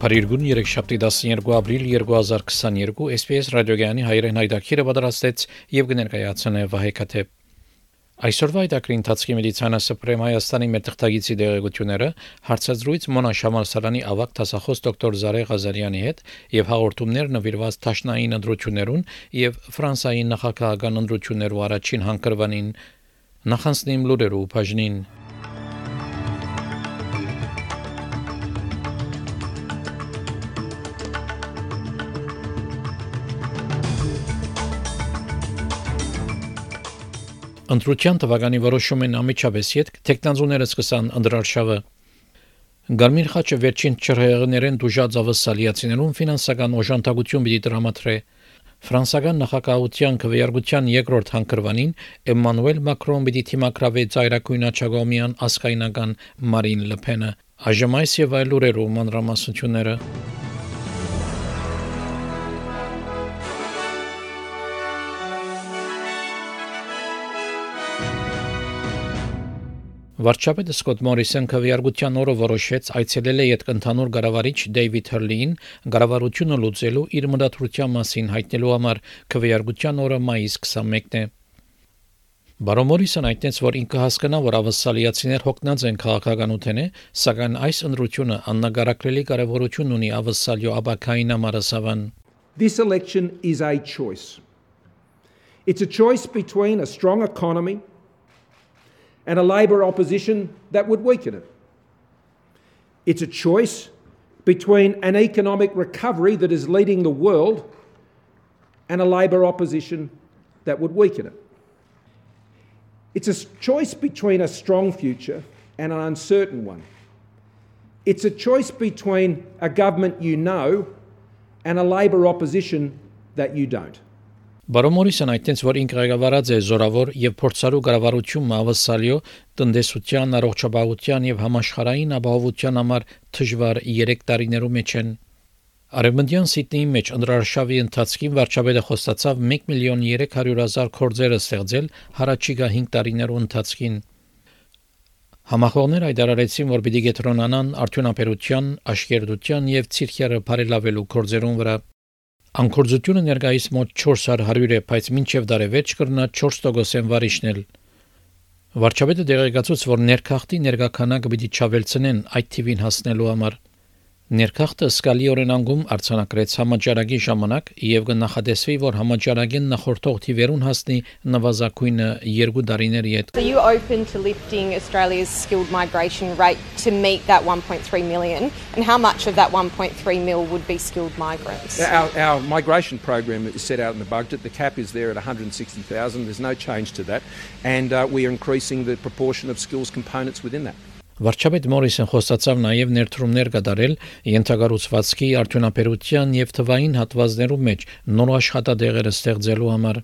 Փարիգուն 3 շաբթի 12 ապրիլ 2022 SPS ռադիոգյանի հայրեն հայտակիրը պատրաստեց եւ կներկայացնե Վահե Քաթեփ Այսօրվա այդակրի ընթացքի մեդիցինա սպրեմ Հայաստանի մետաղտագիցի դեղեցությունները հարցազրույց Մոնա Շամալսարանի ավակ տասախոս դոկտոր Զարե Ղազարյանի հետ եւ հաղորդումներ նվիրված Թաշնային ընտրություններուն եւ Ֆրանսայի նախագահական ընտրություններու առաջին հանգրվանին նախանցնիմ լուրերու բաժնին Ընտրության տվյալանի որոշում են ամիջապես յետ տեխնազուները սկսան անդրարշավը Գարմիր խաչը վերջին չրհեղներեն դուժած ավսալիացիներուն ֆինանսական օժանդակություն պիտի տրամադրե Ֆրանսական նախագահության քվեարկության երկրորդ հանգրվանին Էմանուել Մակրոն պիտի թիմակրավե ծայրակույն աչագոմյան ասկայնական Մարին Լեփենը Աժմայս եւ այլ ուրերու մանրամասնությունները Վարչապետը Սկոտ Մորիսոն քվեարկության օրը որոշեց այցելել է յետ կընթանուր գարավարիչ Դեյվիդ Հերլին գարավարությունը լուծելու իր մտադրության մասին հայտնելու համար քվեարկության օրը մայիս 21-ն է։ Բարոմորիսն այդտենց որ ինքը հասկանա, որ ավսալիացիներ հոգնած են քաղաքականութենը, սակայն այս ընդրությունը աննագարակրելի կարևորություն ունի ավսալյո աբակային ամարասավան։ This election is a choice. It's a choice between a strong economy and a Labor opposition that would weaken it. It's a choice between an economic recovery that is leading the world and a Labor opposition that would weaken it. It's a choice between a strong future and an uncertain one. It's a choice between a government you know and a Labor opposition that you don't. Բարոմորիսն այդտենց որ ինքը ղեկավարած է զորավոր եւ փորձարու կառավարություն ավասալյո տնտեսության, առողջապահության եւ համաշխարհային ապահովության համար դժվար 3 տարիներու մեջ են։ Արևմտյան Սիդնեի մեջ ընդրարշավի ընթացքին վարչապետը խոստացավ 1 միլիոն 300 հազար կորձերը ստեղծել հարաճիգա 5 տարիներու ընթացքին։ Համախոհներ հայտարարեցին, որ պիտի գետրոնանան արդյունաբերության, աշկերտության եւ ցիրքերը բարելավելու կորձերուն վրա։ Անկորձությունը ներկայիս մոտ 400 է, բայց մինչև դարևեջ կրնա 4%-են վարիշնել։ Վարչապետը դեղեկացուց, որ ներքախտի ներկայքանակը պիտի չավելցնեն այդ թիվին հասնելու համար։ Ներքախտը սկալի օրենանգում արցանակրեց համաճարակի ժամանակ եւ որ համաճարակին նախորդող թիվերուն հասնի նվազագույնը Are you open to lifting Australia's skilled migration rate to meet that 1.3 million and how much of that 1.3 mil would be skilled migrants? Our, our migration program is set out in the budget. The cap is there at 160,000. There's no change to that and uh, we are increasing the proportion of skills components within that. Վարչապետ Մորիսն խոստացավ նաև ներդրումներ կատարել ենթագառուցվածքի արդյունաբերության եւ թվային հատվածներու մեջ նոր աշխատադեղեր ստեղծելու համար։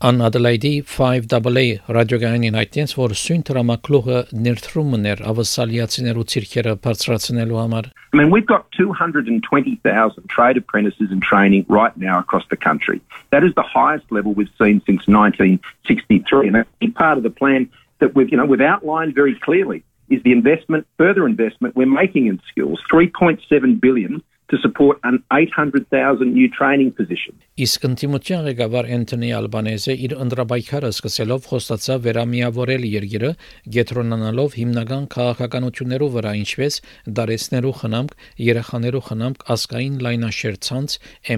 Ան Adelaide 5AA ռադիոգայանին հայտնեց, որ սույն դրամակլուղը ներդրումն էր ավասալիացիներու ցիրքերը բարձրացնելու համար։ I mean, we've got 220,000 trade apprentices in training right now across the country. That is the highest level we've seen since 1963, and a big part of the plan that we've, you know, we've outlined very clearly. Is the investment, further investment we're making in skills, 3.7 billion to support an 800,000 new training position. Իսկ ընդդիմության ղեկավար Անտոնի Ալբանեզը իր ընդրաբայքարը սկսելով խոստացավ վերամիավորել երկիրը, գետրոնանալով հիմնական քաղաքականություններով վրա, ինչպես դարեցներու խնամք, երեխաներու խնամք, ասկային լայնաշերտ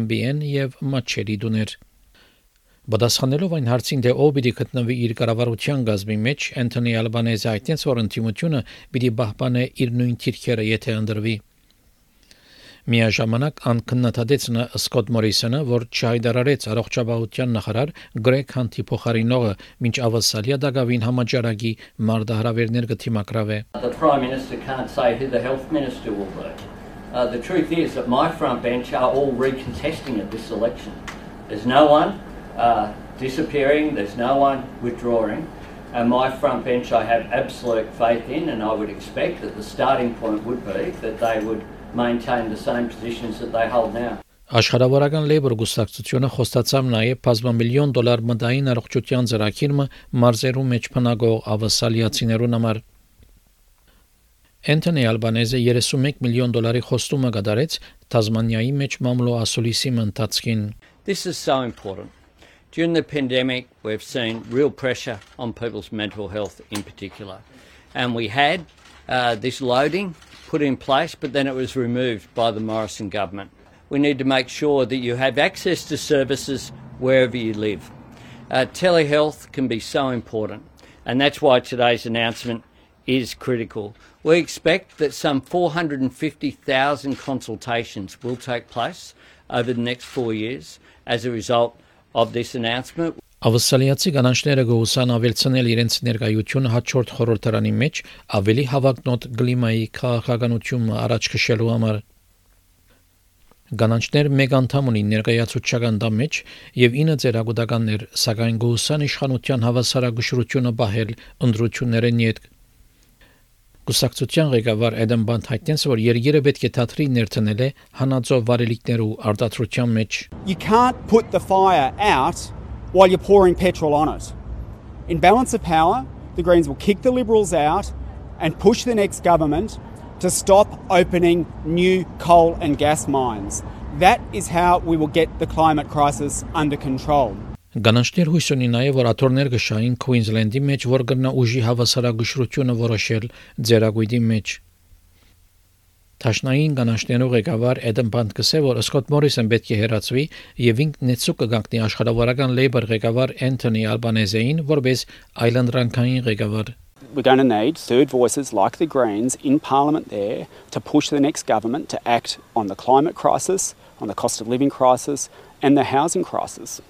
MBN եւ մաչերի դուներ։ Բադասխանելով այն հարցին, թե ով պիտի գտնվի իր կառավարության գազմի մեջ, Անտոնի Ալբանեզը այդտենց որ ընդդիմությունը պիտի պահպանե իր նույն թիրքերը, եթե ընդրվի։ Միաժամանակ անքննադատեց նա Սկոտ Մորիսոնը, որ չհայտարարեց առողջապահության նախարար Գրեգ Հանթի փոխարինողը, մինչ ավասալիա դակավին համաճարակի մարդահրավերներ կթիմակրավե։ The Prime Minister can't say who the health minister will be. Uh, the truth is that my front bench are all recontesting at this election. There's no one uh, disappearing, there's no one withdrawing. And my front bench I have absolute faith in, and I would expect that the starting point would be that they would maintain the same positions that they hold now. Աշխարհավարական Labour գուսակցությունը խոստացավ նաև բազմամիլիոն դոլար մտային առողջության ծրագիրը մարզերու մեջ փնագող ավասալիացիներուն համար Անտոնի Ալբանեզը 31 միլիոն դոլարի խոստումը կդարեց Տազմանիայի մեջ մամլո ասոլիսի մնտածքին This is so important. During the pandemic, we've seen real pressure on people's mental health in particular. And we had uh, this loading put in place, but then it was removed by the Morrison government. We need to make sure that you have access to services wherever you live. Uh, telehealth can be so important, and that's why today's announcement is critical. We expect that some 450,000 consultations will take place over the next four years as a result of this announcement. Ավսալիացի կանանչները գուսան ավելցնել իրենց ներկայությունը հաջորդ խորհրդարանի մեջ ավելի հավակնոտ կլիմայի քաղաքականությունը առաջ քշելու համար Գանանչներ մեկ անդամ ունի ներկայացուցչական դա մեջ եւ 9 ծերագուտականներ, սակայն գուսան իշխանության հավասարակշռությունը բահել ընդրություններն իդ Գուսակցության ղեկավար Էդեմ Բանդ հայտնեց, որ երկիրը պետք է թատրի ներդնել է հանածով վարելիքներու արտադրության մեջ։ You can't put the fire out while you're pouring petrol on it. In balance of power, the Greens will kick the Liberals out and push the next government to stop opening new coal and gas mines. That is how we will get the climate crisis under control. Գանանչներ հույս ունի նաև որ աթորներ գշային Քուինզլենդի մեջ, որ կրնա ուժի հավասարակշռությունը որոշել ձերագույդի մեջ։ Տաշնային գանանչներով ղեկավար Էդեմ Բանդ կսե որ Սկոտ Մորիսոն պետք է հերացվի եւ ինքն նեցու կգակնի աշխարհավարական Labour ղեկավար Անթոնի Ալբանեզեին որպես այլանդրանքային ղեկավար we're going to need third voices like the Greens in Parliament there to push the next government to act on the climate crisis, on the cost of living crisis, and the housing crisis.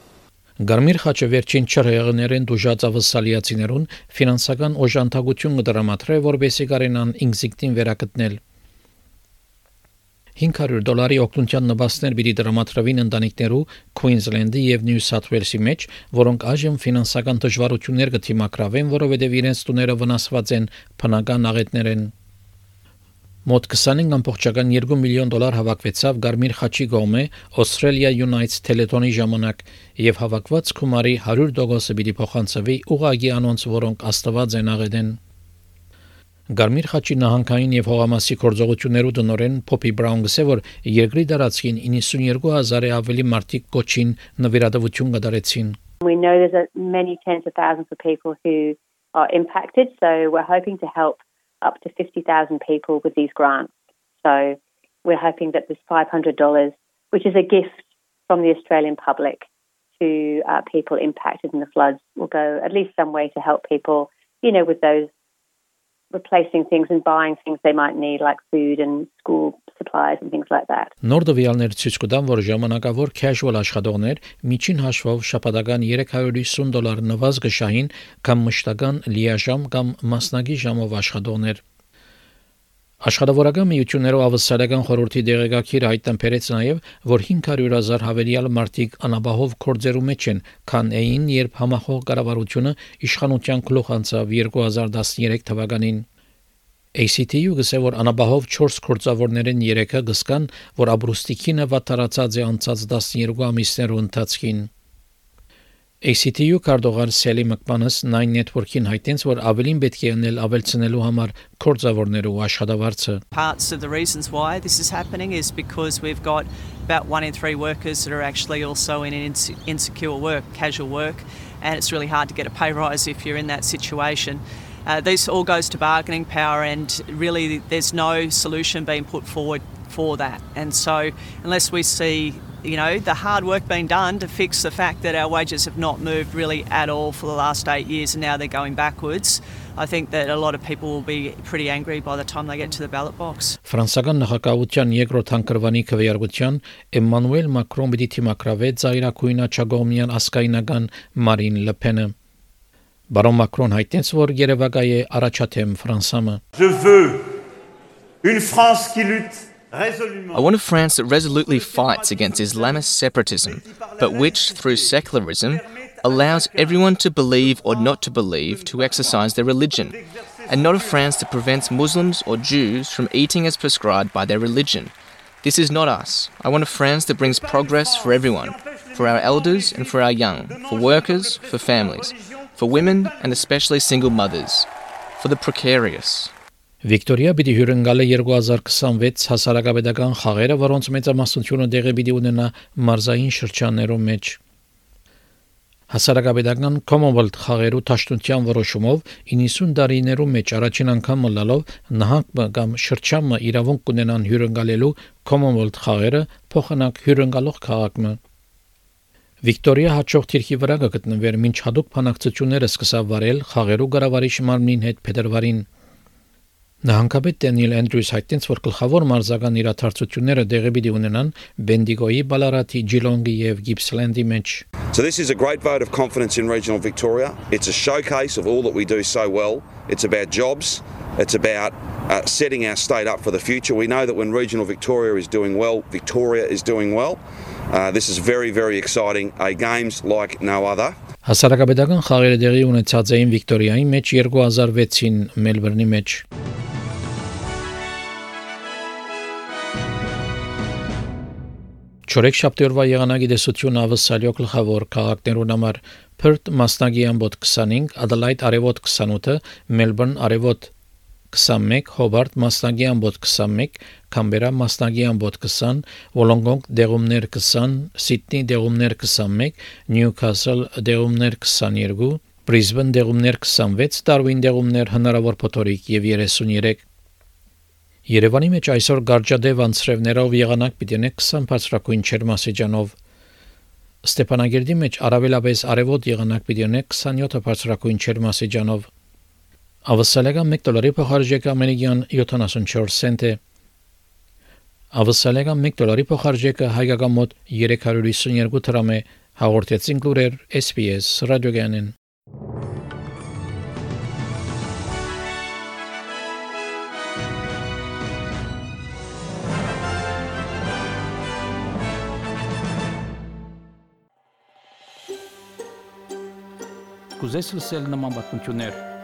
Գարմիր խաչը վերջին չրեղներեն դուժած ավսալիացիներուն ֆինանսական օժանդակություն կդրամատրե, որբեսի կարենան ինքզիկտին վերակտնել։ 500 դոլարի օգնության նպաստներ պիտի դրամատրվին ընտանիքներու Քուինզլենդի եւ Նյու Սաթ Ուելսի մեջ, որոնք այժմ ֆինանսական դժվարություններ կթիմակրավեն, որովհետեւ իրենց տուները վնասված են բնական աղետներեն։ Մոտ 25.2 միլիոն դոլար հավաքվեցավ Գարմիր խաչի գոմե Australia Unites Teleton-ի ժամանակ եւ հավաքված գումարի 100%-ը պիտի փոխանցվի ուղագի անոնց, որոնք աստված են աղեդեն։ Գարմիր խաչի նահանգային եւ հողամասի կորձողություններու դնորեն Poppy Brown գսե որ երկրի դարածքին 92000-ը ավելի մարդիկ կոչին նվիրատվություն կդարեցին։ We know there's many tens of thousands of people who are impacted so we're hoping to help up to 50,000 people with these grants. So we're hoping that this $500, which is a gift from the Australian public to uh, people impacted in the floods, will go at least some way to help people, you know, with those replacing things and buying things they might need like food and school supplies and things like that. Նորդովիալներ ցույց կտան, որ ժամանակավոր casual աշխատողներ միջին հաշվով շաբաթական 350 դոլար նվազ գշային կամ մշտական լիաժամ կամ մասնագի ժամով աշխատողներ։ Աշխատավորական միություններով ավսալական խորհրդի դեղեկագիր հայտնաբերեց նաև, որ 500.000 հավելյալ մարդիկ անաբահով կորձերու մեջ են, քան էին, երբ համախոհ կառավարությունը իշխանության գլուխ անցավ 2013 թվականին։ ACT-ը գսե որ անաբահով 4 կորձավորներեն 3-ը գսկան, որ աբրուստիկինը վատարացած է անցած 12 ամիսներու ընթացքին։ ACTU կարդողար Սելի Մկմանս 9 Network-ին հայտնեց, որ ավելին պետք է անել ավելցնելու համար կորձավորներու աշխատավարձը։ Parts of the reasons why this is happening is because we've got about 1 in 3 workers that are actually also in insecure work, casual work, and it's really hard to get a pay rise if you're in that situation. Uh, this all goes to bargaining power, and really, there's no solution being put forward for that. And so, unless we see you know, the hard work being done to fix the fact that our wages have not moved really at all for the last eight years and now they're going backwards. I think that a lot of people will be pretty angry by the time they get to the ballot box. Ֆրանսական նախագահության երկրորդ հանգրվանի քվեարկության Էմանուել Մակրոն պիտի թիմակրավե ծայրակույն աչագոմյան ասկայնական Մարին Լեփենը։ Բարոն Մակրոն հայտնեց, որ Երևակայ է առաջադեմ Ֆրանսամը։ Je veux une France qui lutte I want a France that resolutely fights against Islamist separatism, but which, through secularism, allows everyone to believe or not to believe to exercise their religion, and not a France that prevents Muslims or Jews from eating as prescribed by their religion. This is not us. I want a France that brings progress for everyone, for our elders and for our young, for workers, for families, For women and especially single mothers, for the precarious. Վիկտորիա պիտի հյուրընկալի 2026 հասարակապետական խաղերը, որոնց մեծամասնությունը դեղի պիտի ունենա մարզային շրջաններում մեջ։ Հասարակապետական Commonwealth խաղերու ճաշտության որոշումով 90 տարիներու մեջ առաջին անգամ մլալով նահանգը կամ շրջանը իրավունք կունենան հյուրընկալելու Commonwealth խաղերը փոխանակ հյուրընկալող քաղաքը։ Վիկտորիա հաջող թիրքի վրա կգտնվեր ոչ հadoop փանակցությունները սկսավ վարել խաղերու գարավարիչ մարմնին հետ փետրվարին Նահանգապետ Դենիել Էնդրյուս հայտնեց, որ գլխավոր մարզական իրադարձությունները դեղի պիտի ունենան Բենդիգոյի, Բալարատի, Ջիլոնգի եւ Գիպսլենդի մեջ։ So this is a great vote of confidence in regional Victoria. It's a showcase of all that we do so well. It's about jobs. It's about uh, setting our state up for the future. We know that when regional Victoria is doing well, Victoria is doing well. Uh, this is very, very exciting. A games like no other. Հասարակապետական խաղերը դեղի ունեցած էին Վիկտորիայի մեջ 2006-ին Մելբուրնի մեջ։ Չորեքշաբթի օրվա եղանակի դեսություն ավսալյո գլխավոր քաղաքներուն համար Perth մասնագի ամբոտ 25, Adelaide արևոտ 28, Melbourne արևոտ 21, Hobart մասնագի ամբոտ 21, Canberra մասնագի ամբոտ 20, Wollongong դեղումներ 20, Sydney դեղումներ 21, Newcastle դեղումներ 22, Brisbane դեղումներ 26, Darwin դեղումներ հնարավոր փոթորիկ եւ 33 Երևանի մեջ այսօր գարջադեվ անցրևներով եղանակ պիտի ունենա 20 բարձրակույն չերմասեջանով Ստեփանագերդի մեջ արավելապես արևոտ եղանակ պիտի ունենա 27 բարձրակույն չերմասեջանով Ավսալեգա 1 դոլարի փոխարժեքը ամերիկյան 74 سنت է Ավսալեգա 1 դոլարի փոխարժեքը հայկական մոտ 352 դրամ է հաղորդեցին լուրեր SPS ռադիոգանեն Կուզես լսել նման բանություններ,